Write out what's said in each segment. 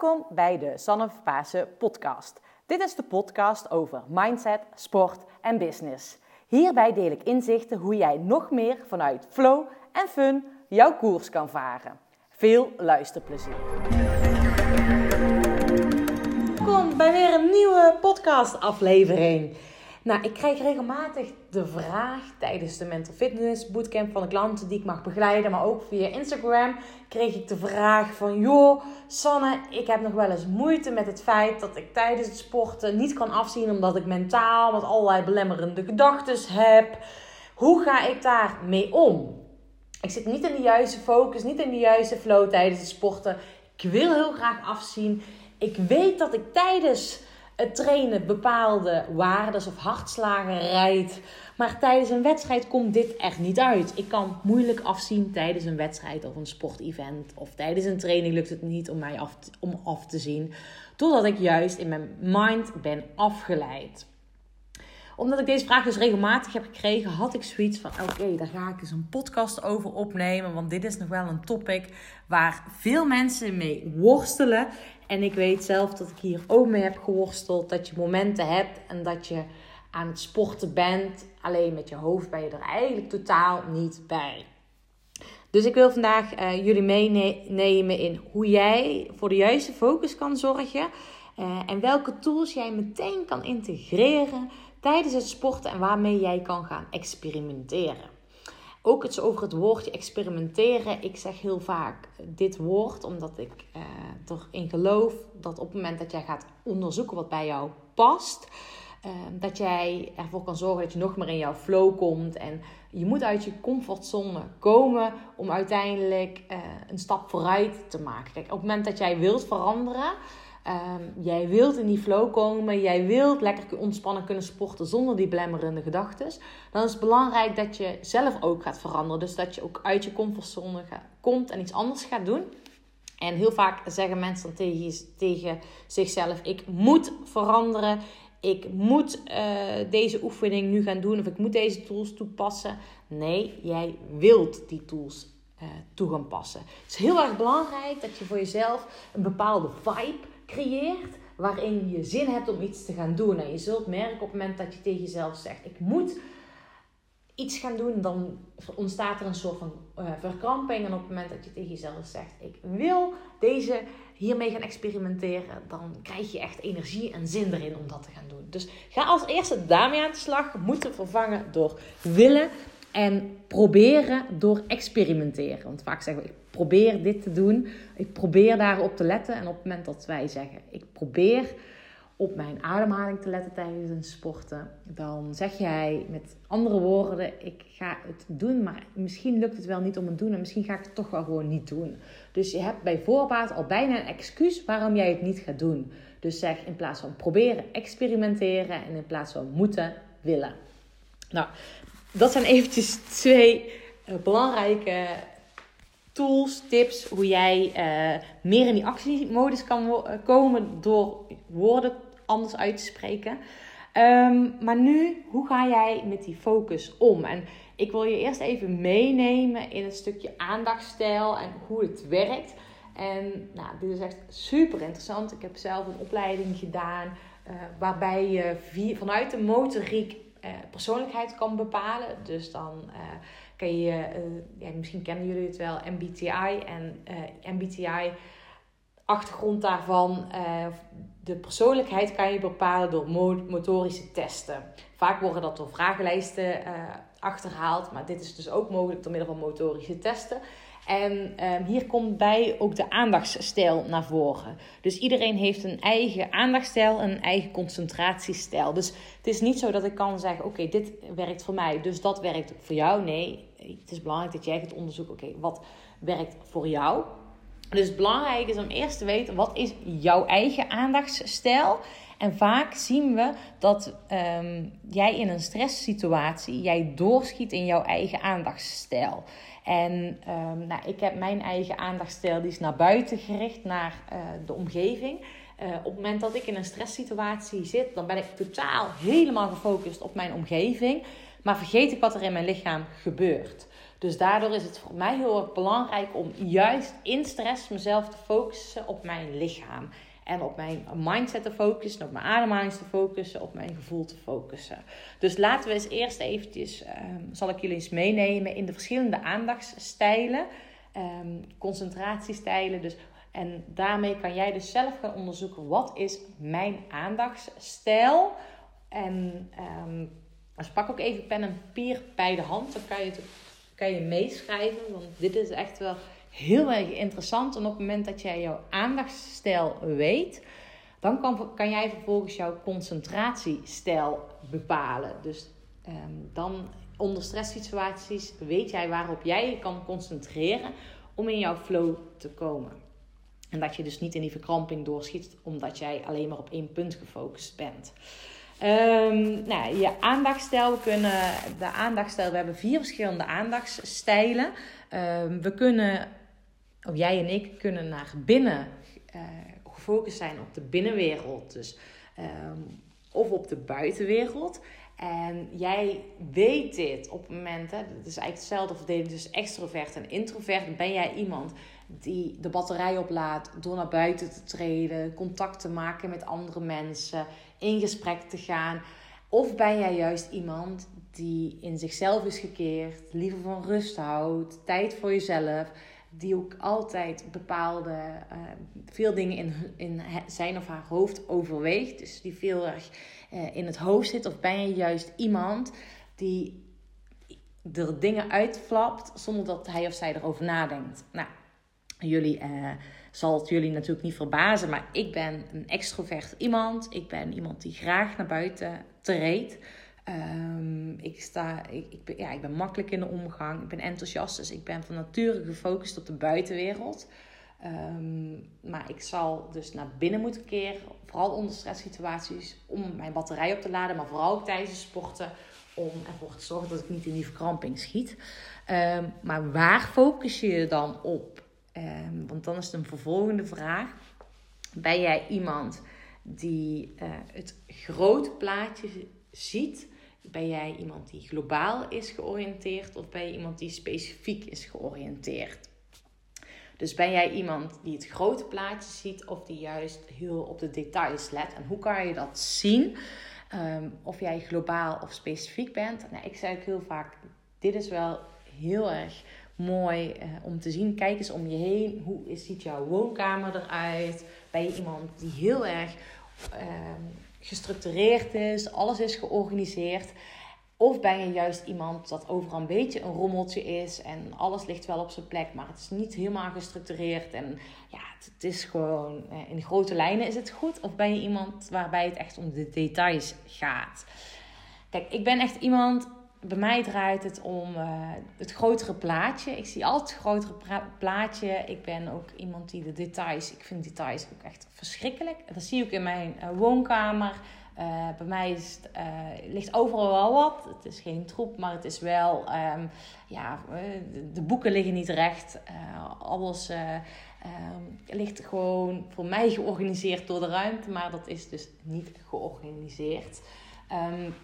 Welkom bij de Sanne podcast. Dit is de podcast over mindset, sport en business. Hierbij deel ik inzichten hoe jij nog meer vanuit flow en fun jouw koers kan varen. Veel luisterplezier. Welkom bij weer een nieuwe podcast aflevering. Nou, ik krijg regelmatig de vraag tijdens de Mental Fitness Bootcamp van de klanten die ik mag begeleiden, maar ook via Instagram kreeg ik de vraag van, joh, Sanne, ik heb nog wel eens moeite met het feit dat ik tijdens het sporten niet kan afzien omdat ik mentaal met allerlei belemmerende gedachten heb. Hoe ga ik daar mee om? Ik zit niet in de juiste focus, niet in de juiste flow tijdens het sporten. Ik wil heel graag afzien. Ik weet dat ik tijdens het trainen bepaalde waardes of hartslagen rijdt. Maar tijdens een wedstrijd komt dit echt niet uit. Ik kan moeilijk afzien tijdens een wedstrijd of een sportevent. Of tijdens een training lukt het niet om mij af te, om af te zien. Doordat ik juist in mijn mind ben afgeleid omdat ik deze vraag dus regelmatig heb gekregen, had ik zoiets van: oké, daar ga ik eens een podcast over opnemen. Want dit is nog wel een topic waar veel mensen mee worstelen. En ik weet zelf dat ik hier ook mee heb geworsteld. Dat je momenten hebt en dat je aan het sporten bent. Alleen met je hoofd ben je er eigenlijk totaal niet bij. Dus ik wil vandaag uh, jullie meenemen in hoe jij voor de juiste focus kan zorgen. Uh, en welke tools jij meteen kan integreren tijdens het sporten en waarmee jij kan gaan experimenteren. Ook het over het woordje experimenteren. Ik zeg heel vaak dit woord omdat ik uh, erin geloof dat op het moment dat jij gaat onderzoeken wat bij jou past, uh, dat jij ervoor kan zorgen dat je nog meer in jouw flow komt. En je moet uit je comfortzone komen om uiteindelijk een stap vooruit te maken. Kijk, op het moment dat jij wilt veranderen, Um, jij wilt in die flow komen, jij wilt lekker ontspannen kunnen sporten zonder die belemmerende gedachten. Dan is het belangrijk dat je zelf ook gaat veranderen. Dus dat je ook uit je comfortzone komt en iets anders gaat doen. En heel vaak zeggen mensen dan tegen, zichzelf: Ik moet veranderen. Ik moet uh, deze oefening nu gaan doen. Of ik moet deze tools toepassen. Nee, jij wilt die tools uh, toe gaan passen. Het is heel erg belangrijk dat je voor jezelf een bepaalde vibe creëert waarin je zin hebt om iets te gaan doen. En je zult merken op het moment dat je tegen jezelf zegt: Ik moet iets gaan doen, dan ontstaat er een soort van uh, verkramping. En op het moment dat je tegen jezelf zegt: Ik wil deze hiermee gaan experimenteren, dan krijg je echt energie en zin erin om dat te gaan doen. Dus ga als eerste daarmee aan de slag. Moeten vervangen door willen. En proberen door experimenteren. Want vaak zeggen we, ik probeer dit te doen. Ik probeer daarop te letten. En op het moment dat wij zeggen, ik probeer op mijn ademhaling te letten tijdens een sporten. Dan zeg jij met andere woorden, ik ga het doen. Maar misschien lukt het wel niet om het te doen. En misschien ga ik het toch wel gewoon niet doen. Dus je hebt bij voorbaat al bijna een excuus waarom jij het niet gaat doen. Dus zeg in plaats van proberen, experimenteren. En in plaats van moeten, willen. Nou, dat zijn eventjes twee uh, belangrijke tools, tips, hoe jij uh, meer in die actiemodus kan uh, komen door woorden anders uit te spreken. Um, maar nu, hoe ga jij met die focus om? En ik wil je eerst even meenemen in een stukje aandachtstijl en hoe het werkt. En nou, dit is echt super interessant. Ik heb zelf een opleiding gedaan waarbij je vanuit de motoriek uh, persoonlijkheid kan bepalen. Dus dan uh, kan je, uh, ja, misschien kennen jullie het wel, MBTI. En MBTI, achtergrond daarvan, de persoonlijkheid kan je bepalen door motorische testen. Vaak worden dat door vragenlijsten achterhaald, maar dit is dus ook mogelijk door middel van motorische testen. En um, hier komt bij ook de aandachtsstijl naar voren. Dus iedereen heeft een eigen aandachtsstijl en een eigen concentratiestijl. Dus het is niet zo dat ik kan zeggen: oké, dit werkt voor mij, dus dat werkt voor jou. Nee, het is belangrijk dat jij gaat onderzoeken: oké, wat werkt voor jou? Dus het belangrijke is om eerst te weten wat is jouw eigen aandachtsstijl. En vaak zien we dat um, jij in een stresssituatie jij doorschiet in jouw eigen aandachtsstijl. En um, nou, ik heb mijn eigen aandachtstijl, die is naar buiten gericht, naar uh, de omgeving. Uh, op het moment dat ik in een stresssituatie zit, dan ben ik totaal helemaal gefocust op mijn omgeving. Maar vergeet ik wat er in mijn lichaam gebeurt. Dus daardoor is het voor mij heel erg belangrijk om juist in stress mezelf te focussen op mijn lichaam. En op mijn mindset te focussen, op mijn ademhaling te focussen, op mijn gevoel te focussen. Dus laten we eens eerst eventjes, um, zal ik jullie eens meenemen in de verschillende aandachtsstijlen. Um, concentratiestijlen. Dus, en daarmee kan jij dus zelf gaan onderzoeken, wat is mijn aandachtsstijl? En um, dus pak ook even pen en papier bij de hand. Dan kan je, het, kan je meeschrijven, want dit is echt wel heel erg interessant. En op het moment dat jij jouw aandachtsstijl weet, dan kan, kan jij vervolgens jouw concentratiestijl bepalen. Dus um, dan onder stresssituaties weet jij waarop jij je kan concentreren om in jouw flow te komen. En dat je dus niet in die verkramping doorschiet omdat jij alleen maar op één punt gefocust bent. Um, nou, je aandachtstijl, we kunnen de aandachtstijl, we hebben vier verschillende aandachtsstijlen. Um, we kunnen of jij en ik kunnen naar binnen uh, gefocust zijn op de binnenwereld. Dus, um, of op de buitenwereld. En jij weet dit op het moment, hè, is eigenlijk hetzelfde verdeling tussen extrovert en introvert. Ben jij iemand die de batterij oplaadt door naar buiten te treden, contact te maken met andere mensen, in gesprek te gaan? Of ben jij juist iemand die in zichzelf is gekeerd, liever van rust houdt, tijd voor jezelf die ook altijd bepaalde, uh, veel dingen in, in zijn of haar hoofd overweegt. Dus die veel erg uh, in het hoofd zit. Of ben je juist iemand die er dingen uitflapt zonder dat hij of zij erover nadenkt. Nou, jullie, uh, zal het jullie natuurlijk niet verbazen, maar ik ben een extrovert iemand. Ik ben iemand die graag naar buiten treedt. Um, ik, sta, ik, ik, ben, ja, ik ben makkelijk in de omgang. Ik ben enthousiast. Dus ik ben van nature gefocust op de buitenwereld. Um, maar ik zal dus naar binnen moeten keren. Vooral onder stresssituaties. Om mijn batterij op te laden. Maar vooral ook tijdens het sporten. Om ervoor te zorgen dat ik niet in die verkramping schiet. Um, maar waar focus je je dan op? want dan is het een vervolgende vraag. Ben jij iemand die uh, het grote plaatje ziet? Ben jij iemand die globaal is georiënteerd of ben je iemand die specifiek is georiënteerd? Dus ben jij iemand die het grote plaatje ziet of die juist heel op de details let? En hoe kan je dat zien? Um, of jij globaal of specifiek bent? Nou, ik zeg ook heel vaak: dit is wel heel erg mooi uh, om te zien. Kijk eens om je heen. Hoe ziet jouw woonkamer eruit? Ben je iemand die heel erg um, gestructureerd is, alles is georganiseerd. Of ben je juist iemand dat overal een beetje een rommeltje is en alles ligt wel op zijn plek, maar het is niet helemaal gestructureerd en ja, het, is gewoon eh, in grote lijnen is het goed. Of ben je iemand waarbij het echt om de details gaat? Kijk, ik ben echt iemand, bij mij draait het om uh, het grotere plaatje. Ik zie altijd het grotere plaatje. Ik ben ook iemand die de details, ik vind details ook echt verschrikkelijk. Dat zie ik in mijn uh, woonkamer. Uh, bij mij is ligt overal wel wat. Het is geen troep, maar het is wel, um, ja, de boeken liggen niet recht. alles um, ligt gewoon voor mij georganiseerd door de ruimte, maar dat is dus niet georganiseerd. Um,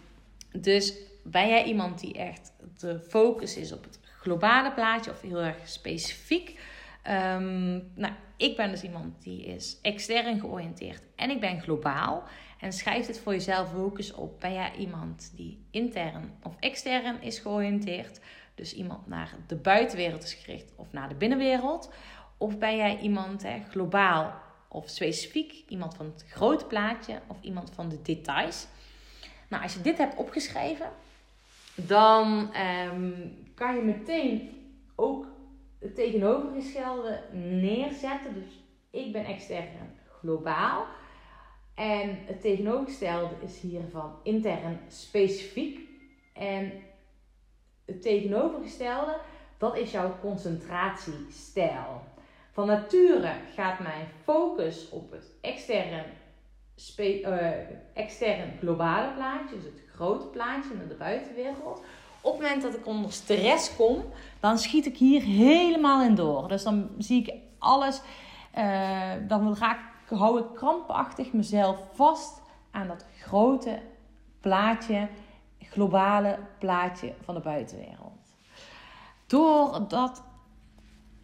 dus ben jij iemand die echt de focus is op het globale plaatje of heel erg specifiek? Um, nou, ik ben dus iemand die is extern georiënteerd en ik ben globaal. En schrijf dit voor jezelf ook eens op. Ben jij iemand die intern of extern is georiënteerd? Dus iemand naar de buitenwereld is gericht of naar de binnenwereld? Of ben jij iemand hè, globaal of specifiek? Iemand van het grote plaatje of iemand van de details? Nou, als je dit hebt opgeschreven, dan um, kan je meteen ook het tegenovergestelde neerzetten. Dus ik ben extern globaal. En het tegenovergestelde is hiervan intern specifiek. En het tegenovergestelde, dat is jouw concentratiestijl. Van nature gaat mijn focus op het extern, uh, extern globale plaatje, dus grote plaatje naar de buitenwereld. Op het moment dat ik onder stress kom, dan schiet ik hier helemaal in door. Dus dan zie ik alles, uh, dan raak, hou ik krampachtig mezelf vast aan dat grote plaatje, globale plaatje van de buitenwereld. doordat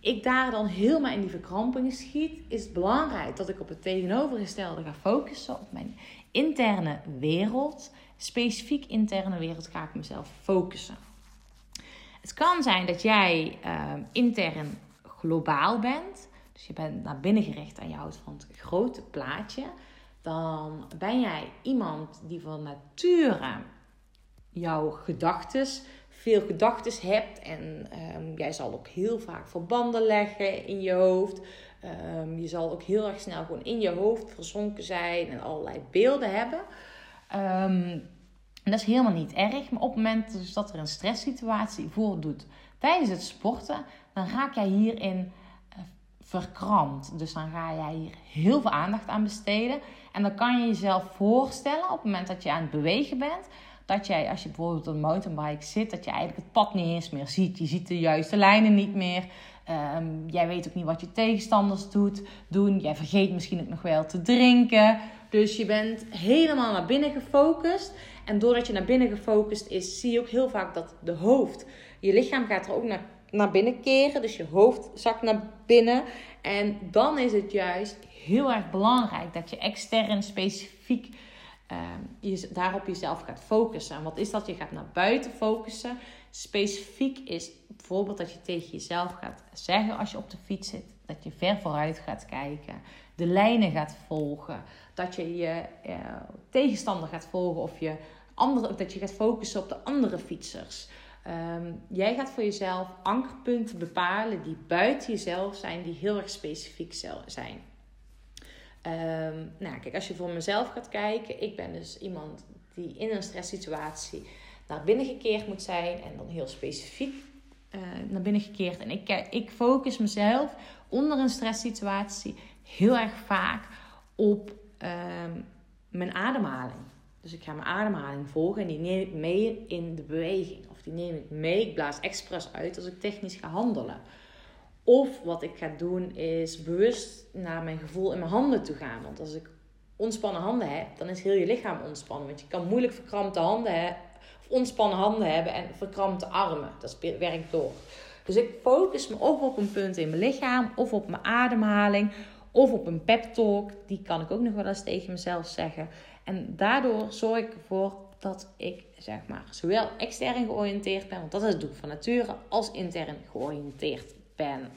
ik daar dan helemaal in die verkrampingen schiet, is het belangrijk dat ik op het tegenovergestelde ga focussen, op mijn interne wereld. Specifiek interne wereld ga ik mezelf focussen. Het kan zijn dat jij uh, intern globaal bent. Dus je bent naar binnen gericht en je houdt van het grote plaatje. Dan ben jij iemand die van nature jouw gedachten, veel gedachten hebt. En um, jij zal ook heel vaak verbanden leggen in je hoofd. Um, je zal ook heel erg snel gewoon in je hoofd verzonken zijn en allerlei beelden hebben. Um, en dat is helemaal niet erg. Maar op het moment dus dat er een stresssituatie voordoet tijdens het sporten, dan raak jij hierin uh, verkrampt. Dus dan ga jij hier heel veel aandacht aan besteden. En dan kan je jezelf voorstellen op het moment dat je aan het bewegen bent, dat jij, als je bijvoorbeeld op een mountainbike zit, dat je eigenlijk het pad niet eens meer ziet. Je ziet de juiste lijnen niet meer. Um, jij weet ook niet wat je tegenstanders doet, doen. Jij vergeet misschien ook nog wel te drinken. Dus je bent helemaal naar binnen gefocust. En doordat je naar binnen gefocust is, zie je ook heel vaak dat de hoofd, je lichaam gaat er ook naar, naar binnen keren. Dus je hoofd zakt naar binnen. En dan is het juist heel erg belangrijk dat je extern specifiek uh, je daarop jezelf gaat focussen. En wat is dat? Je gaat naar buiten focussen. Specifiek is bijvoorbeeld dat je tegen jezelf gaat zeggen als je op de fiets zit. Dat je ver vooruit gaat kijken. De lijnen gaat volgen. Dat je je uh, tegenstander gaat volgen. Of je andere, dat je gaat focussen op de andere fietsers. Um, jij gaat voor jezelf ankerpunten bepalen die buiten jezelf zijn. Die heel erg specifiek zijn. Um, nou, kijk, als je voor mezelf gaat kijken, ik ben dus iemand die in een stresssituatie naar binnen gekeerd moet zijn en dan heel specifiek uh, naar binnen gekeerd. En ik, ik focus mezelf onder een stresssituatie heel erg vaak op um, mijn ademhaling. Dus ik ga mijn ademhaling volgen en die neem ik mee in de beweging. Of die neem ik mee, ik blaas expres uit als ik technisch ga handelen. Of wat ik ga doen is bewust naar mijn gevoel in mijn handen toe gaan. Want als ik ontspannen handen heb, dan is heel je lichaam ontspannen. Want je kan moeilijk verkrampte handen hebben, of ontspannen handen hebben en verkrampte armen. Dat werkt door. Dus ik focus me of op een punt in mijn lichaam, of op mijn ademhaling, of op een pep talk. Die kan ik ook nog wel eens tegen mezelf zeggen. En daardoor zorg ik ervoor dat ik zeg maar zowel extern georiënteerd ben, want dat is het doel van nature, als intern georiënteerd ben.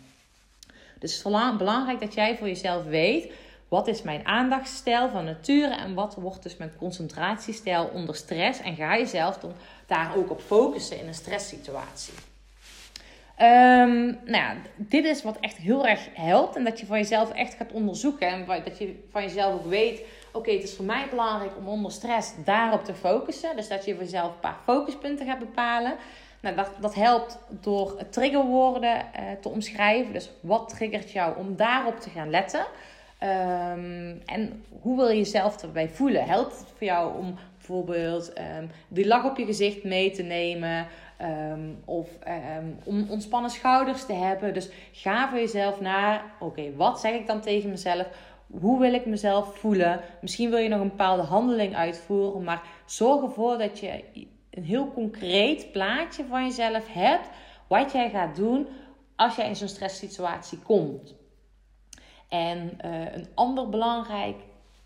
Dus het is belangrijk dat jij voor jezelf weet. Wat is mijn aandachtsstijl van nature en wat wordt dus mijn concentratiestijl onder stress? En ga jezelf dan daar ook op focussen in een stresssituatie. Um, nou ja, dit is wat echt heel erg helpt. En dat je van jezelf echt gaat onderzoeken. En dat je van jezelf ook weet. Oké, het is voor mij belangrijk om onder stress daarop te focussen. Dus dat je voor jezelf een paar focuspunten gaat bepalen. Nou, dat, dat helpt door triggerwoorden uh, te omschrijven. Dus wat triggert jou om daarop te gaan letten? Um, en hoe wil je jezelf erbij voelen? Helpt het voor jou om bijvoorbeeld um, die lach op je gezicht mee te nemen? Um, of om ontspannen schouders te hebben. Dus ga voor jezelf naar, oké, wat zeg ik dan tegen mezelf? Hoe wil ik mezelf voelen? Misschien wil je nog een bepaalde handeling uitvoeren, maar zorg ervoor dat je een heel concreet plaatje van jezelf hebt. Wat jij gaat doen als jij in zo'n stresssituatie komt. En uh, een ander belangrijk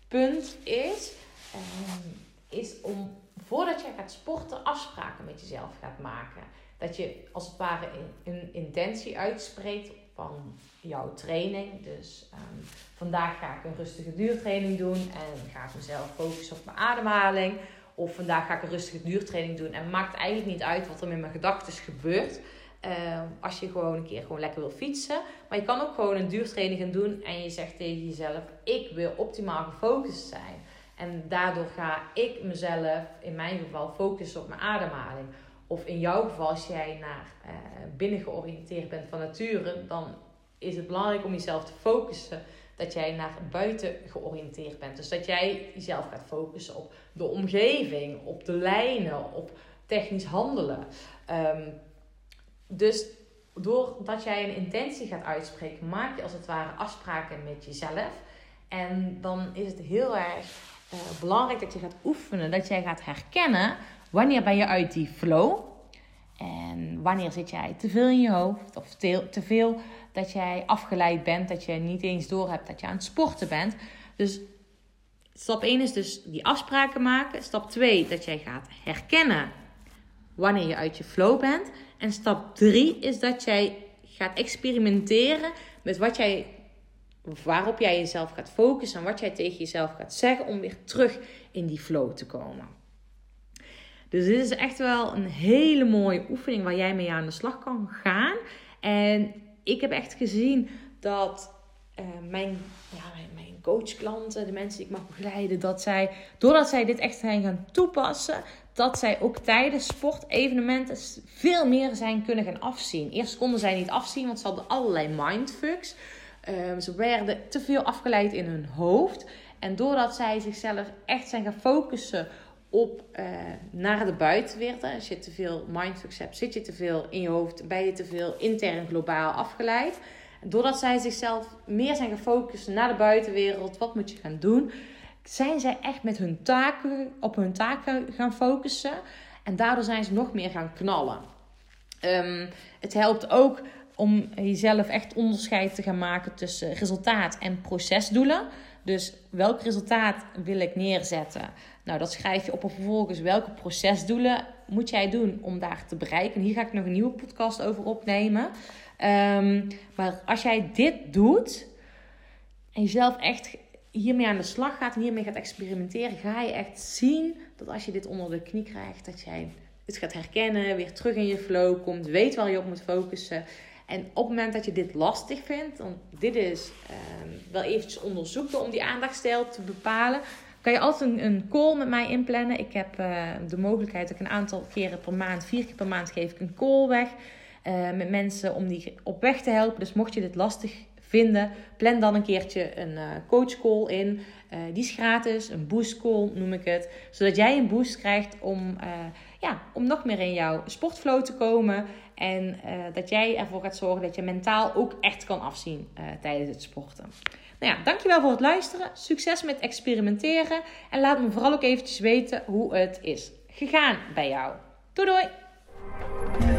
punt is, uh, is om voordat jij gaat sporten afspraken met jezelf gaat maken. Dat je als het ware een, intentie uitspreekt van jouw training. Dus um, vandaag ga ik een rustige duurtraining doen en ga ik mezelf focussen op mijn ademhaling. Of vandaag ga ik een rustige duurtraining doen. En het maakt eigenlijk niet uit wat er met mijn gedachten gebeurt. Uh, als je gewoon een keer gewoon lekker wil fietsen. Maar je kan ook gewoon een duurtraining gaan doen. En je zegt tegen jezelf: Ik wil optimaal gefocust zijn. En daardoor ga ik mezelf, in mijn geval, focussen op mijn ademhaling. Of in jouw geval, als jij naar uh, binnen georiënteerd bent van nature, dan is het belangrijk om jezelf te focussen dat jij naar buiten georiënteerd bent. Dus dat jij jezelf gaat focussen op de omgeving, op de lijnen, op technisch handelen. Um, dus doordat jij een intentie gaat uitspreken, maak je als het ware afspraken met jezelf. En dan is het heel erg uh, belangrijk dat je gaat oefenen, dat jij gaat herkennen wanneer ben je uit die flow. En wanneer zit jij te veel in je hoofd of te, te veel dat jij afgeleid bent, dat je niet eens door hebt dat je aan het sporten bent. Dus stap 1 is dus die afspraken maken. Stap 2 dat jij gaat herkennen wanneer je uit je flow bent. En stap 3 is dat jij gaat experimenteren met wat jij, waarop jij jezelf gaat focussen en wat jij tegen jezelf gaat zeggen om weer terug in die flow te komen. Dus dit is echt wel een hele mooie oefening waar jij mee aan de slag kan gaan. En ik heb echt gezien dat uh, mijn, ja, mijn coachklanten, de mensen die ik mag begeleiden, dat zij, doordat zij dit echt zijn gaan toepassen, dat zij ook tijdens sportevenementen veel meer zijn kunnen gaan afzien. Eerst konden zij niet afzien, want ze hadden allerlei mindfucks. Um, ze werden te veel afgeleid in hun hoofd. En doordat zij zichzelf echt zijn gaan focussen op uh, naar de buitenwereld. Als je te veel mindfucks hebt, zit je te veel in je hoofd, ben je te veel intern globaal afgeleid. Doordat zij zichzelf meer zijn gefocust naar de buitenwereld, wat moet je gaan doen, zijn zij echt met hun taken, op hun taken gaan focussen. En daardoor zijn ze nog meer gaan knallen. Um, het helpt ook om jezelf echt onderscheid te gaan maken tussen resultaat en procesdoelen. Dus welk resultaat wil ik neerzetten? Nou, dat schrijf je op en vervolgens welke procesdoelen moet jij doen om daar te bereiken. hier ga ik nog een nieuwe podcast over opnemen. Um, maar als jij dit doet en jezelf echt hiermee aan de slag gaat en hiermee gaat experimenteren, ga je echt zien dat als je dit onder de knie krijgt, dat jij het gaat herkennen, weer terug in je flow komt, weet waar je op moet focussen. En op het moment dat je dit lastig vindt, want dit is um, wel eventjes onderzoeken om die aandachtstijl te bepalen, kan je altijd een, een call met mij inplannen. Ik heb uh, de mogelijkheid dat ik een aantal keren per maand, vier keer per maand geef ik een call weg. Uh, met mensen om die op weg te helpen. Dus mocht je dit lastig vinden, plan dan een keertje een uh, coach call in. Uh, die is gratis, een boost call noem ik het. Zodat jij een boost krijgt om, ja, om nog meer in jouw sportflow te komen. En dat jij ervoor gaat zorgen dat je mentaal ook echt kan afzien tijdens het sporten. Nou ja, dankjewel voor het luisteren. Succes met experimenteren. En laat me vooral ook eventjes weten hoe het is gegaan bij jou. Doei doei!